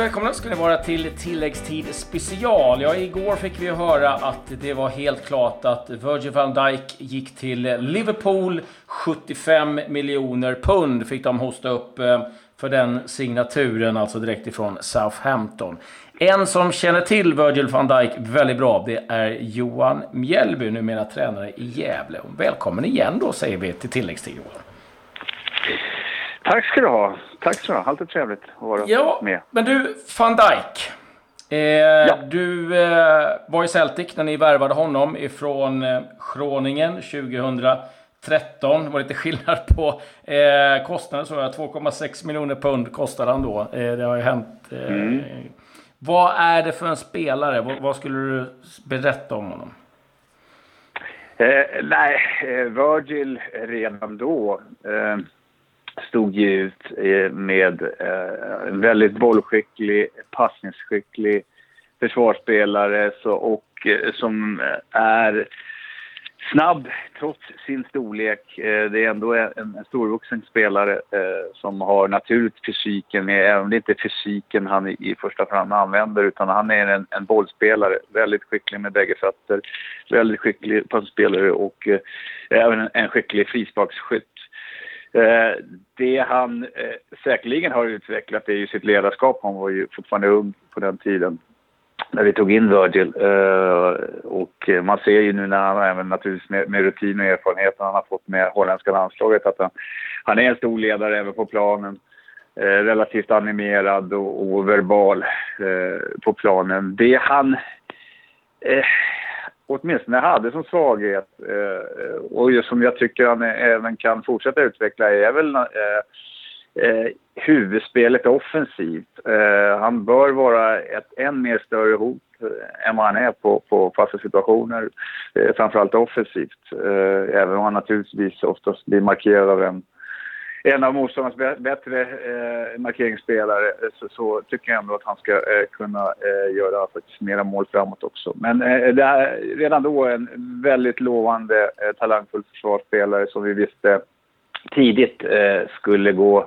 Välkomna ska ni vara till tilläggstid special. Ja, igår fick vi höra att det var helt klart att Virgil van Dijk gick till Liverpool. 75 miljoner pund fick de hosta upp eh, för den signaturen, alltså direkt ifrån Southampton. En som känner till Virgil van Dijk väldigt bra, det är Johan Mjällby, numera tränare i Gävle. Välkommen igen då, säger vi till tilläggstid. Tack ska du ha. Tack så du ha. Alltid trevligt att vara ja, med. Men du, van Dijk. Eh, ja. Du eh, var i Celtic när ni värvade honom ifrån eh, Groningen 2013. Det var lite skillnad på eh, kostnaden. 2,6 miljoner pund kostade han då. Eh, det har ju hänt. Eh, mm. Vad är det för en spelare? Vad, vad skulle du berätta om honom? Eh, nej, Virgil redan då stod ju ut eh, med en väldigt bollskicklig, passningsskicklig försvarsspelare så, och eh, som är snabb trots sin storlek. Det är ändå en, en storvuxen spelare som har naturligt fysiken med, även om det inte är fysiken han i, första hand använder utan han är en, en bollspelare. Väldigt skicklig med bägge fötter, väldigt skicklig passspelare och även en skicklig frisparksskytt. Eh, det han eh, säkerligen har utvecklat är ju sitt ledarskap. Han var ju fortfarande ung på den tiden när vi tog in Virgil. Eh, och man ser ju nu när han även naturligtvis med, med rutin och erfarenhet han har fått med holländska landslaget att han, han är en stor ledare även på planen. Eh, relativt animerad och, och verbal eh, på planen. Det han eh, åtminstone hade som svaghet eh, och som jag tycker han även kan fortsätta utveckla är väl eh, eh, huvudspelet offensivt. Eh, han bör vara ett än mer större hot eh, än vad han är på, på fasta situationer, eh, framförallt offensivt. Eh, även om han naturligtvis oftast blir markerad av en en av motståndarnas bättre eh, markeringsspelare eh, så, så, tycker jag ändå att han ska eh, kunna eh, göra faktiskt mera mål framåt också. Men eh, det är redan då en väldigt lovande, eh, talangfull försvarsspelare som vi visste tidigt eh, skulle gå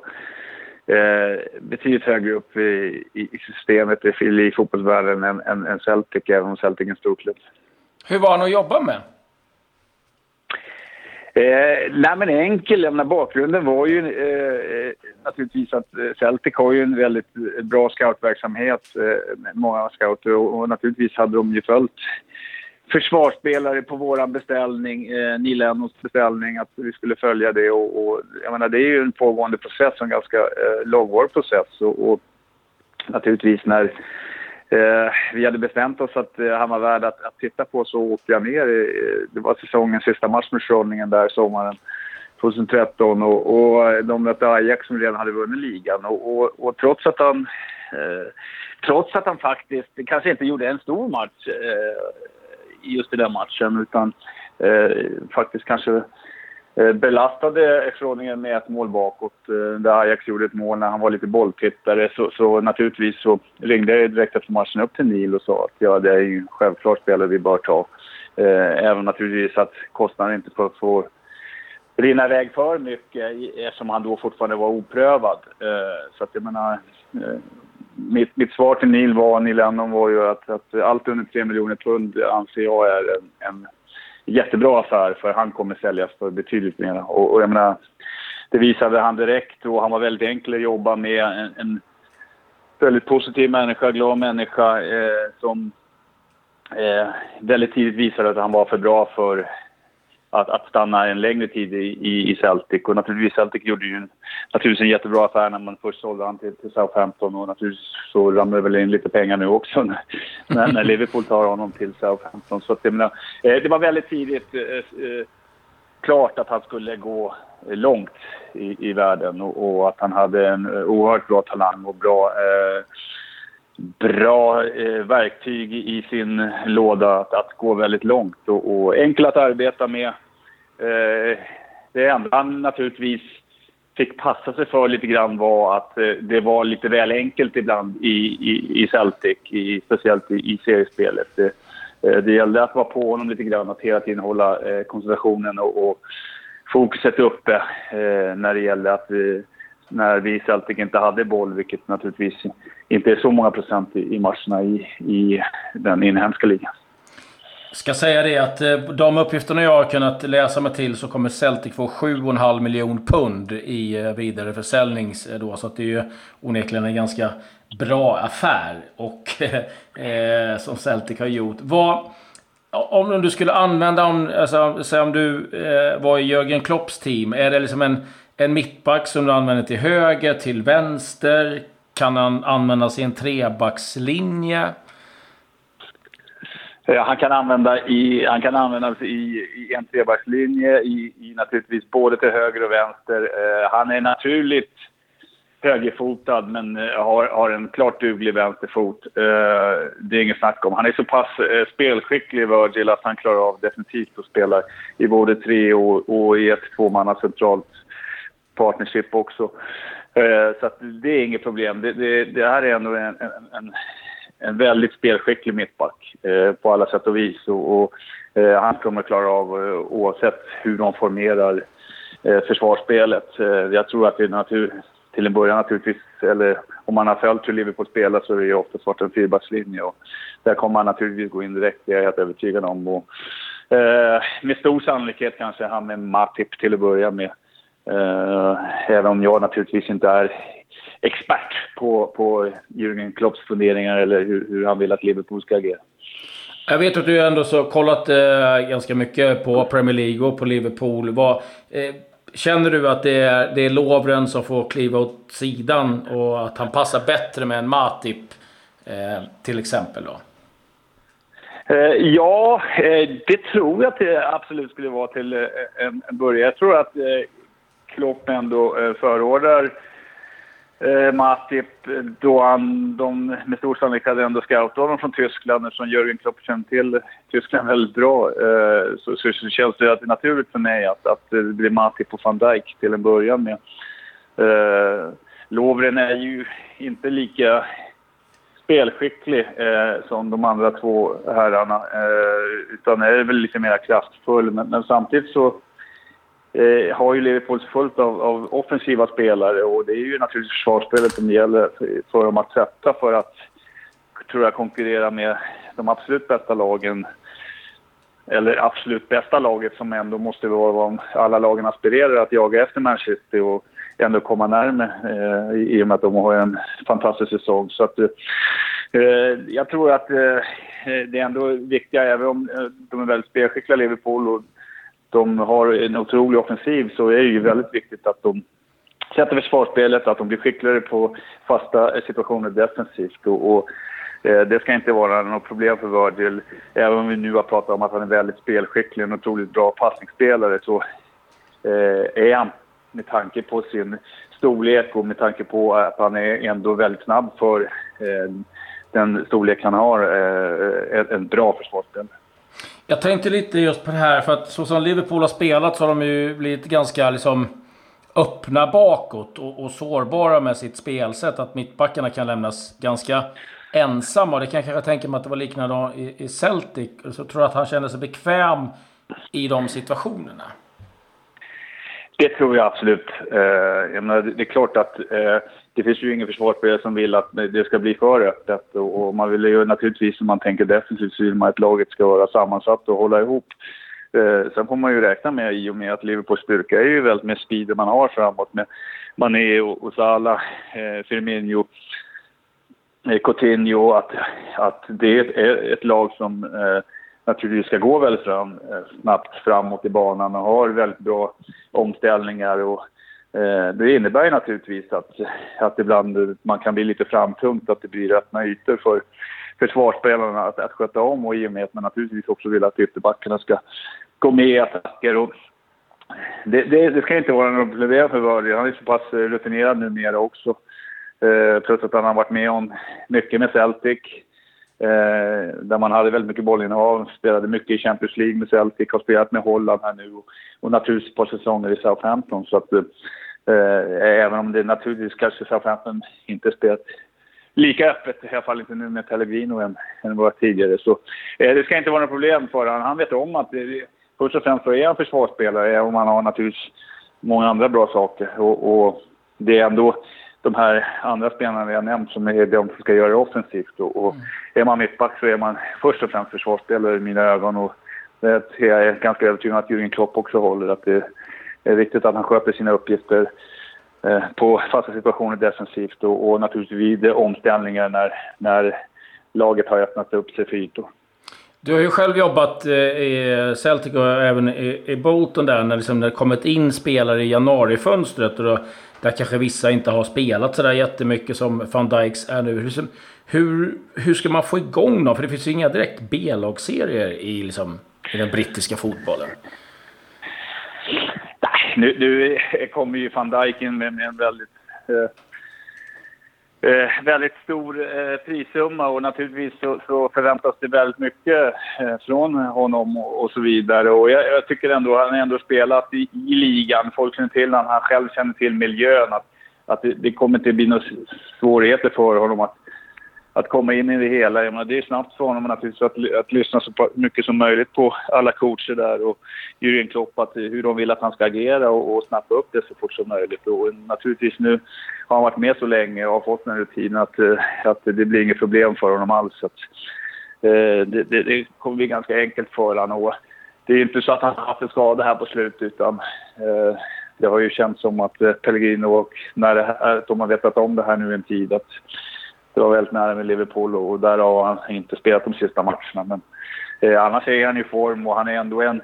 eh, betydligt högre upp i, i systemet i, i fotbollsvärlden än, än, än Celtic, även om Celtic är en stor klubb. Hur var han att jobba med? Eh, nej men enkel, jag menar, bakgrunden var ju eh, eh naturligtvis att eh, Celtic har ju en väldigt eh, bra scoutverksamhet, eh, många scouter. Och, och, naturligtvis hade de ju följt försvarsspelare på våran beställning, eh, Neil Lennons beställning, att vi skulle följa det. Och, och, jag menar det är ju en pågående process, en ganska eh, långvarig process. Och, och naturligtvis när Eh, vi hade bestämt oss att eh, han var värd att, att titta på så åkte jag ner. Det var säsongens sista match med Schroningen där sommaren 2013 och, och de mötte Ajax som redan hade vunnit ligan och, och, och trots att han eh, trots att han faktiskt kanske inte gjorde en stor match eh, just i den matchen utan eh, faktiskt kanske Eh, belastade Groningen med ett mål bakåt eh, där Ajax gjorde ett mål när han var lite bolltittare. Så, så naturligtvis så ringde jag direkt efter matchen upp till Neil och sa att ja, det är ju självklart spelare vi bör ta. Eh, även naturligtvis att kostnaden inte får, får rinna iväg för mycket eftersom han då fortfarande var oprövad. Så att jag menar, mitt, mitt svar till Neil var, Neil Lennon var ju att, att allt under 3 miljoner pund anser jag är en, en jättebra affär för han kommer säljas för betydligt mer. Och, och jag menar, det visade han direkt och han var väldigt enkel att jobba med. En, en väldigt positiv människa, glad människa eh, som eh, väldigt tidigt visade att han var för bra för att, att stanna en längre tid i, i, Celtic. Och naturligtvis Celtic gjorde ju en, naturligtvis en jättebra affär när man först sålde han till, till Southampton och naturligtvis så ramlar det väl in lite pengar nu också när, när, Liverpool tar honom till Southampton. Så att, jag menar, eh, det var väldigt tidigt eh, eh, klart att han skulle gå långt i, i världen och, och, att han hade en oerhört bra talang och bra eh, bra eh, verktyg i sin låda att, att gå väldigt långt och, och enkel att arbeta med. Eh, det enda han naturligtvis fick passa sig för lite grann var att eh, det var lite väl enkelt ibland i, i, i Celtic, i, speciellt i, i seriespelet. Det, eh, det gällde att vara på honom lite grann, att hela tiden hålla eh, koncentrationen och, och fokuset uppe eh, när det gällde att eh, när vi i Celtic inte hade boll, vilket naturligtvis inte är så många procent i, i matcherna i, i den inhemska ligan. Ska säga det att eh, de uppgifterna jag har kunnat läsa mig till så kommer Celtic få 7,5 miljon pund i eh, vidareförsäljning eh, då. Så att det är ju onekligen en ganska bra affär och eh, som Celtic har gjort. Vad, om du skulle använda, om, alltså, säg om du eh, var i Jörgen Klopps team. Är det liksom en, en mittback som du använder till höger, till vänster? Kan han användas i en trebackslinje? Eh, han kan, använda i, han kan användas i, i en trebackslinje, i, i naturligtvis både till höger och vänster. Eh, han är naturligt högerfotad men eh, har, har en klart duglig vänsterfot. Eh, det är inget snack om. Han är så pass eh, spelskicklig, Virgil, att han klarar av definitivt att spela i både tre och, och i ett tvåmanna centralt partnership också. Eh, så det är inget problem. Det, det, det här är ändå en, en, en en väldigt spelskicklig mittback eh, på alla sätt och vis. Och, och eh, han kommer att klara av, oavsett hur de formerar försvarsspelet. Jag tror att det är natur, till en början naturligtvis, eller om man har följt hur Liverpool spelar så är det ju oftast varit en fyrbackslinje. Och där kommer han naturligtvis gå in direkt, det är jag helt övertygad om. Och, eh, med stor sannolikhet kanske han med Matip till att börja med även om jag naturligtvis inte är expert på, på Jürgen Klopps funderingar eller hur, hur han vill att Liverpool ska agera. Jag vet att du ändå så kollat eh, ganska mycket på Premier League och på Liverpool. Vad, eh, känner du att det är, det är Lovren som får kliva åt sidan och att han passar bättre med en Matip eh, till exempel? Då? Eh, ja, eh, det tror jag att det absolut skulle vara till eh, en, en början. Jag tror att Klopp ändå eh, förordar eh, Matip eh, då han, de med stor sannolikhet ändå scoutat honom från Tyskland eftersom Jörgen Klopp känner till Tyskland väldigt bra. Eh, så, så, så känns det att naturligt för mig att, att det blir Matip och van Dijk till en början med. Eh, Lovren är ju inte lika spelskicklig eh, som de andra två herrarna. Eh, utan är väl lite mer kraftfull. Men, men samtidigt så eh, har ju Liverpool fullt av, av, offensiva spelare och det är ju naturligtvis försvarsspelet som gäller för, för dem att sätta för att, tror jag, konkurrera med de absolut bästa lagen. Eller absolut bästa laget som ändå måste vara vad alla lagen aspirerar att jaga efter Manchester och ändå komma närmare eh, i och med att de har en fantastisk säsong. Så att, eh, jag tror att eh, det är ändå viktiga, även om eh, de är väldigt spelskickliga Liverpool och de har en otrolig offensiv så är det ju väldigt viktigt att de sätter försvarsspelet, att de blir skickligare på fasta situationer defensivt. Och, och eh, det ska inte vara något problem för Virgil. Även om vi nu har pratat om att han är väldigt spelskicklig och en otroligt bra passningsspelare så eh, är han med tanke på sin storlek och med tanke på att han är ändå väldigt snabb för eh, den storlek han har, eh, en bra försvarsspelare. Jag tänkte lite just på det här, för att så som Liverpool har spelat så har de ju blivit ganska liksom öppna bakåt och, och sårbara med sitt spelsätt. Att mittbackarna kan lämnas ganska ensamma. Det kan jag kanske tänka mig att det var liknande i, i Celtic. Så tror jag att han kände sig bekväm i de situationerna. Det tror jag absolut. Eh, jag menar, det är klart att eh, det finns ju ingen försvarsspelare som vill att det ska bli för öppet. Och man vill ju naturligtvis, om man tänker defensivt, så vill man att laget ska vara sammansatt och hålla ihop. Eh, sen får man ju räkna med, i och med att Liverpools styrka är ju väldigt med speed man har framåt med Mané och, och Salah, eh, Firmino, eh, Coutinho, att, att det är ett lag som eh, naturligtvis ska gå väldigt fram, eh, snabbt framåt i banan och har väldigt bra omställningar och Eh, det innebär ju naturligtvis att, att ibland man kan bli lite framtungt, att det blir öppna ytor för försvarsspelarna att, att sköta om och i och med att man naturligtvis också vill att ytterbackarna ska gå med i attacker. Och det, det, det ska inte vara något problem för Wörley. Han är så pass eh, rutinerad numera också. Eh, trots att han har varit med om mycket med Celtic. Eh, där man hade väldigt mycket bollinnehav, spelade mycket i Champions League med Celtic, har spelat med Holland här nu och, och naturligtvis ett par säsonger i Southampton. Så att, eh, eh även om det naturligtvis kanske Southampton inte spelat lika öppet, i alla fall inte nu med Pellegrino än, än vad tidigare. Så eh, det ska inte vara något problem för honom. Han vet om att det, först och främst så är han försvarsspelare, eh, även om han har naturligtvis många andra bra saker. Och, och det är ändå de här andra spelarna vi har nämnt som är de som ska göra det offensivt. Och, och mm. är man mittback så är man först och främst försvarsspelare i mina ögon. Och det är jag ganska övertygad om att Jürgen Klopp också håller. Att det är viktigt att han sköter sina uppgifter eh, på fasta situationer defensivt och, och naturligtvis vid omställningar när, när laget har öppnat upp sig för ytor. Du har ju själv jobbat eh, i Celtic och även i Bolton där när, liksom, det kommit in spelare i januarifönstret. Och då, där kanske vissa inte har spelat sådär jättemycket som van Dijks är nu. Hur, hur, hur ska man få igång dem? För det finns ju inga direkt B-lagsserier i, liksom, i den brittiska fotbollen. Nu, nu kommer ju van Dijk in med, med en väldigt eh, eh, väldigt stor eh, prissumma och naturligtvis så, så, förväntas det väldigt mycket eh, från honom och, och, så vidare. Och jag, jag tycker ändå han har ändå spelat i, i ligan. Folk känner till honom, han själv känner till miljön. Att, att det, det kommer inte bli några svårigheter för honom att att komma in i det hela. Jag menar, det är snabbt för honom naturligtvis att, att lyssna så mycket som möjligt på alla coacher där och Jürgen Klopp, att, eh, hur de vill att han ska agera och, och snappa upp det så fort som möjligt. Och naturligtvis nu har han varit med så länge och har fått den här rutinen att, eh, att det blir inget problem för honom alls. Att, eh, det, det, det, kommer bli ganska enkelt för honom. Och det är inte så att han har haft en skada här på slutet utan eh, det har ju känts som att eh, Pellegrino och när det här, de har vetat om det här nu en tid att det var väldigt nära med Liverpool och där har han inte spelat de sista matcherna. Men eh, annars är han i form och han är ändå en,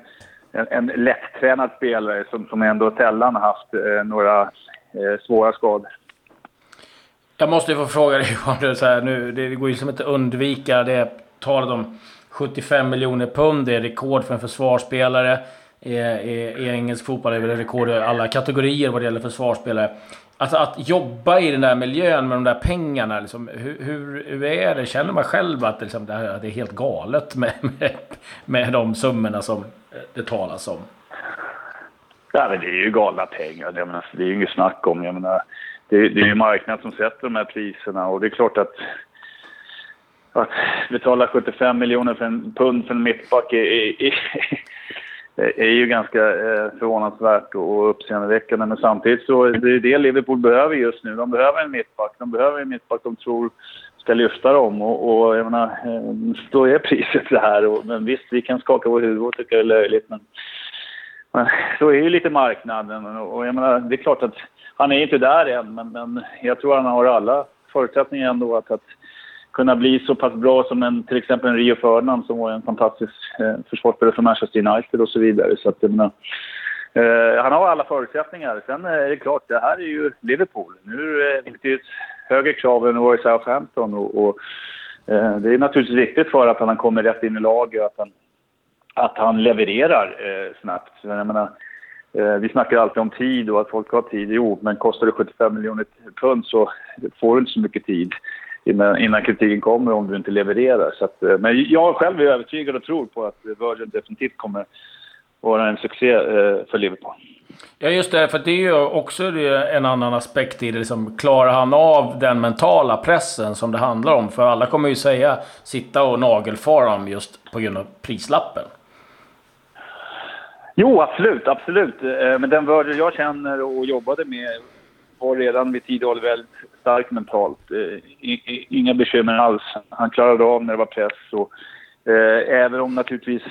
en, en lättränad spelare som, som ändå sällan haft eh, några eh, svåra skador. Jag måste ju få fråga dig Johan, så här, nu, det går ju som inte att undvika det talet om 75 miljoner pund. Det är rekord för en försvarsspelare. I, i, i engelsk fotboll är det rekord i alla kategorier vad det gäller försvarsspelare. Alltså att jobba i den där miljön med de där pengarna. Liksom, hur, hur, hur är det? Känner man själv att liksom, det, här, det är helt galet med, med, med de summorna som det talas om? Ja, men det är ju galna pengar. Jag menar, det är ju inget snack om. Jag menar, det, det är ju marknaden som sätter de här priserna och det är klart att att betala 75 miljoner för en pund för en mittback är, är, är Eh, är ju ganska eh, förvånansvärt och uppseendeväckande. Men samtidigt så är det det Liverpool behöver just nu. De behöver en mittback. De behöver en mittback de tror ska lyfta dem. Och, och jag menar, eh, då är priset det här. Och, men visst, vi kan skaka vår huvud och tycka det är löjligt. Men, men så är ju lite marknaden. Och jag menar, det är klart att han är inte där än. Men, men jag tror att han har alla förutsättningar ändå att, att kunna bli så pass bra som en, till exempel en Rio Ferdinand som var en fantastisk eh, försvarsspelare för Manchester United och så vidare. Så att, jag menar, eh, han har alla förutsättningar. Sen eh, är det klart, det här är ju Liverpool. Nu eh, är det ett högre krav än var i Southampton och, och eh, det är naturligtvis viktigt för att han kommer rätt in i laget och att han, att han levererar eh, snabbt. Jag menar, eh, vi snackar alltid om tid och att folk har tid. Jo, men kostar det 75 miljoner pund så får du inte så mycket tid innan, innan kritiken kommer om du inte levererar. Så att, eh, men jag själv är övertygad och tror på att Virgin definitivt kommer vara en succé eh, för Liverpool. Ja, just det. För det är ju också en annan aspekt i det. Liksom, klarar han av den mentala pressen som det handlar om? För alla kommer ju säga sitta och nagelfara honom just på grund av prislappen. Jo, absolut. absolut. Eh, men den Virgil jag känner och jobbade med var redan vid tidig ålder väldigt stark mentalt. Eh, inga bekymmer alls. Han klarade av när det var press. Och, eh, även om naturligtvis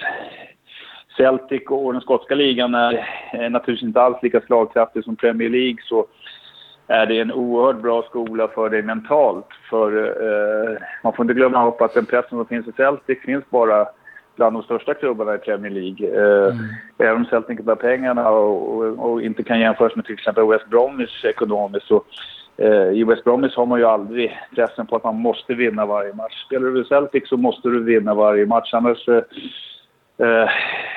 Celtic och den skotska ligan är naturligtvis inte alls lika slagkraftig som Premier League så är det en oerhört bra skola för dig mentalt. För eh, man får inte glömma upp att den pressen som finns i Celtic finns bara bland de största klubbarna i Premier League. Eh, mm. Även om Celtic inte har pengarna och, och, och, inte kan jämföras med till exempel West Bromwich ekonomiskt så Eh, i West Bromwich har man ju aldrig pressen på att man måste vinna varje match. Spelar du i Celtic så måste du vinna varje match annars eh, eh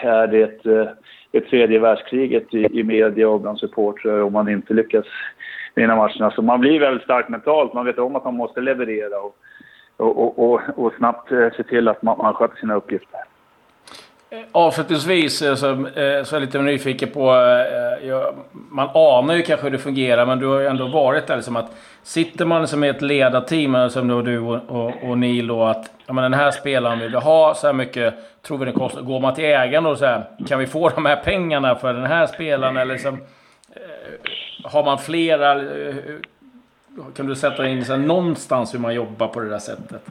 är det ett, eh, ett tredje världskriget i, i media och bland supportrar om man inte lyckas vinna matcherna. Så man blir väldigt stark mentalt. Man vet om att man måste leverera och, och, och, och snabbt se till att man, man sköter sina uppgifter. Avslutningsvis eh, så, eh, så är jag lite nyfiken på... Eh, jag, man anar ju kanske hur det fungerar, men du har ju ändå varit där. Liksom att sitter man som i ett ledarteam, som då du och, och, och Neil, då, att ja, men den här spelaren vill vi ha, så här mycket tror vi det kostar. Går man till ägaren och så här, kan vi få de här pengarna för den här spelaren? Eller liksom, har man flera... Kan du sätta in så någonstans hur man jobbar på det där sättet?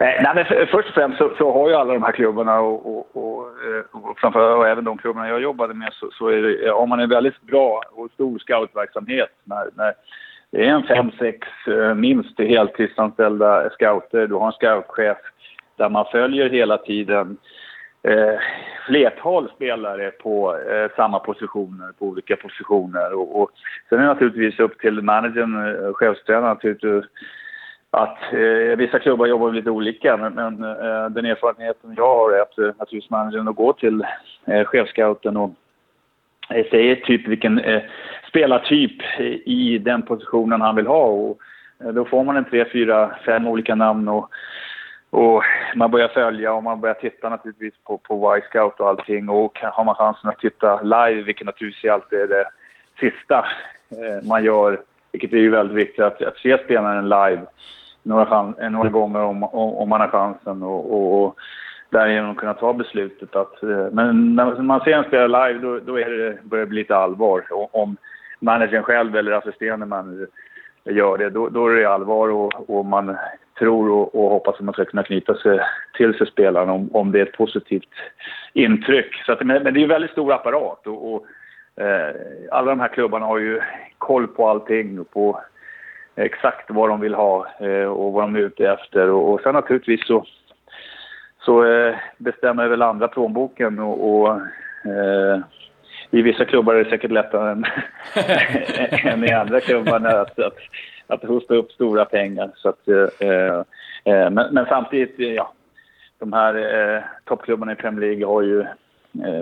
Eh, nej, men först och främst så, så, har ju alla de här klubbarna och, och, och, eh, och framförallt och även de klubbarna jag jobbade med så, så är det, om man är väldigt bra och stor scoutverksamhet när, när det är en fem, sex eh, minst heltidsanställda scouter. Du har en scoutchef där man följer hela tiden eh, flertal spelare på eh, samma positioner, på olika positioner. Och, och sen är det naturligtvis upp till managern, eh, chefstränaren, naturligtvis att eh, vissa klubbar jobbar lite olika, men, men eh, den erfarenheten jag har är att eh, naturligtvis managern att gå till eh, chefscouten och eh, säger typ vilken eh, spelartyp i den positionen han vill ha. Och, eh, då får man en tre, fyra, fem olika namn och, och man börjar följa och man börjar titta naturligtvis på, på Y-scout och allting och har man chansen att titta live, vilket naturligtvis alltid är det sista eh, man gör vilket är ju väldigt viktigt att, att se spelaren live några, eh, några gånger om, om, man har chansen och, och, och därigenom kunna ta beslutet. Att, eh, men när man ser en spelare live då, då är det, börjar det bli lite allvar. Om managern själv eller assisterande manager gör det, då, då är det allvar och, och man tror och, och, hoppas att man ska kunna knyta sig till sig spelaren om, om det är ett positivt intryck. Så att, men, men det är en väldigt stor apparat och, och Eh, alla de här klubbarna har ju koll på allting och på exakt vad de vill ha eh, och vad de är ute efter. Och, och sen naturligtvis så, så eh, bestämmer väl andra plånboken och, och eh, i vissa klubbar är det säkert lättare än, än i andra klubbar att, att, att hosta upp stora pengar. Så att, eh, eh, men, men, samtidigt, ja, de här eh, toppklubbarna i Premier League har ju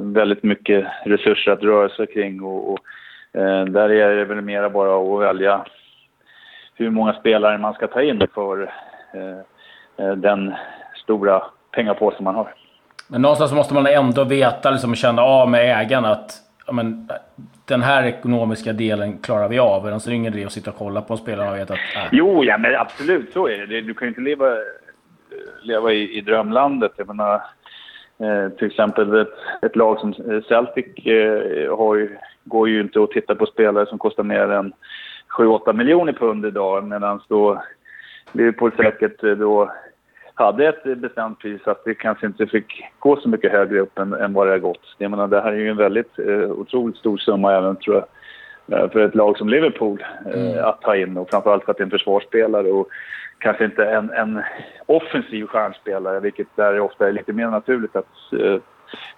väldigt mycket resurser att röra sig kring och, och eh, där är det väl mera bara att välja hur många spelare man ska ta in för eh, eh, den stora pengapåsen man har. Men någonstans måste man ändå veta, liksom, känna av med ägarna att men, den här ekonomiska delen klarar vi av. Annars är det ingen idé att sitta och kolla på spelarna och veta att... Äh. Jo, ja, men absolut så är det. Du kan ju inte leva, leva i, i drömlandet. Jag menar, eh, till exempel ett, ett, lag som Celtic eh, har ju, går ju inte att titta på spelare som kostar mer än 7-8 miljoner pund idag medan då Liverpool säkert eh, då hade ett bestämt pris att det kanske inte fick gå så mycket högre upp än, än vad det har gått. Jag menar, det här är ju en väldigt eh, otroligt stor summa även tror jag eh, för ett lag som Liverpool eh, mm. att ta in och framförallt för att det är en försvarsspelare och kanske inte en, en offensiv stjärnspelare vilket där ofta är lite mer naturligt att eh,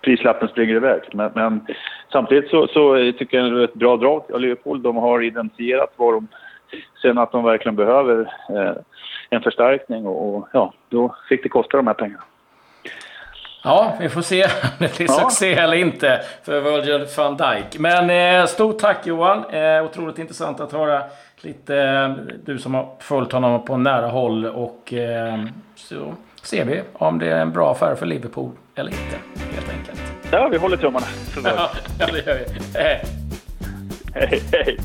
prislappen springer iväg. Men, men samtidigt så, så, tycker jag det är ett bra drag av Liverpool. De har identifierat vad de sen att de verkligen behöver eh, en förstärkning och, och, ja, då fick det kosta de här pengarna. Ja, vi får se om det blir ja. succé eller inte för Virgil van Dijk. Men eh, stort tack Johan! Eh, otroligt intressant att höra lite, eh, du som har följt honom på nära håll och eh, så ser vi om det är en bra affär för Liverpool eller inte, helt enkelt. Ja, vi håller tummarna. ja, det gör vi. Hej, hej. hej.